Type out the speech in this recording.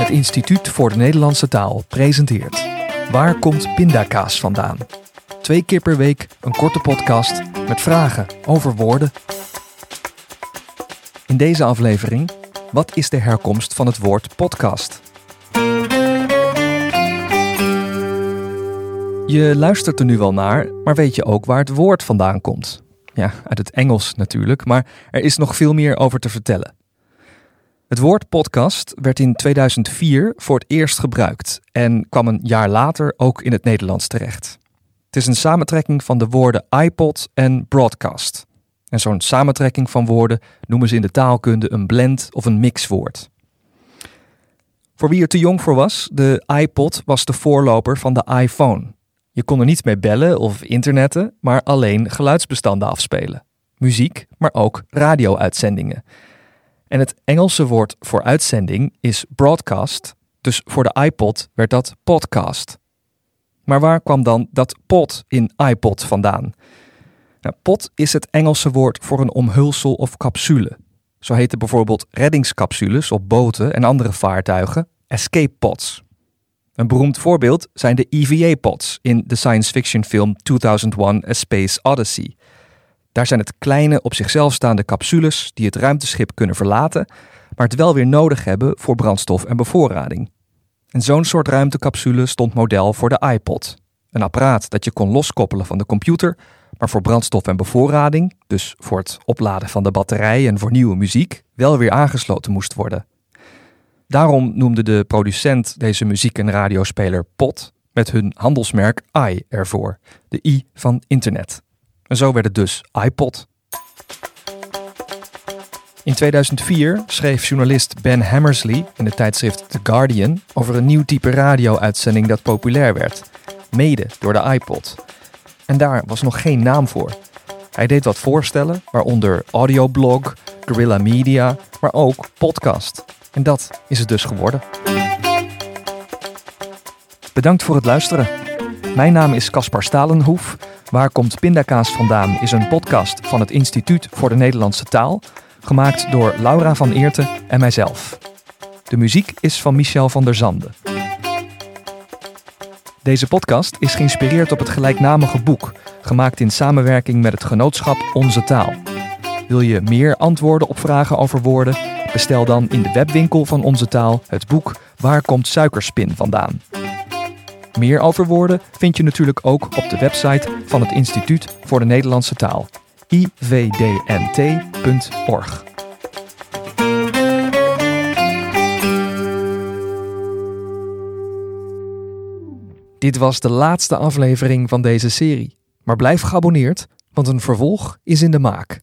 Het Instituut voor de Nederlandse Taal presenteert Waar komt pindakaas vandaan? Twee keer per week een korte podcast met vragen over woorden. In deze aflevering, wat is de herkomst van het woord podcast? Je luistert er nu wel naar, maar weet je ook waar het woord vandaan komt? Ja, uit het Engels natuurlijk, maar er is nog veel meer over te vertellen. Het woord podcast werd in 2004 voor het eerst gebruikt en kwam een jaar later ook in het Nederlands terecht. Het is een samentrekking van de woorden iPod en broadcast. En zo'n samentrekking van woorden noemen ze in de taalkunde een blend of een mixwoord. Voor wie er te jong voor was, de iPod was de voorloper van de iPhone. Je kon er niet mee bellen of internetten, maar alleen geluidsbestanden afspelen. Muziek, maar ook radio-uitzendingen. En het Engelse woord voor uitzending is broadcast, dus voor de iPod werd dat podcast. Maar waar kwam dan dat pod in iPod vandaan? Nou, is het Engelse woord voor een omhulsel of capsule. Zo heten bijvoorbeeld reddingscapsules op boten en andere vaartuigen escape pods. Een beroemd voorbeeld zijn de EVA-pods in de science fiction film 2001 A Space Odyssey. Daar zijn het kleine op zichzelf staande capsules die het ruimteschip kunnen verlaten, maar het wel weer nodig hebben voor brandstof en bevoorrading. En zo'n soort ruimtecapsule stond model voor de iPod. Een apparaat dat je kon loskoppelen van de computer, maar voor brandstof en bevoorrading, dus voor het opladen van de batterij en voor nieuwe muziek, wel weer aangesloten moest worden. Daarom noemde de producent deze muziek- en radiospeler POT met hun handelsmerk i ervoor, de i van internet. En zo werd het dus iPod. In 2004 schreef journalist Ben Hammersley in het tijdschrift The Guardian over een nieuw type radio-uitzending dat populair werd, mede door de iPod. En daar was nog geen naam voor. Hij deed wat voorstellen, waaronder audioblog, guerrilla media, maar ook podcast. En dat is het dus geworden. Bedankt voor het luisteren. Mijn naam is Caspar Stalenhoef. Waar komt pindakaas vandaan is een podcast van het Instituut voor de Nederlandse Taal, gemaakt door Laura van Eerten en mijzelf. De muziek is van Michel van der Zanden. Deze podcast is geïnspireerd op het gelijknamige boek, gemaakt in samenwerking met het genootschap Onze Taal. Wil je meer antwoorden op vragen over woorden? Bestel dan in de webwinkel van Onze Taal het boek Waar komt suikerspin vandaan? Meer over woorden vind je natuurlijk ook op de website van het Instituut voor de Nederlandse Taal, ivdnt.org. Dit was de laatste aflevering van deze serie, maar blijf geabonneerd, want een vervolg is in de maak.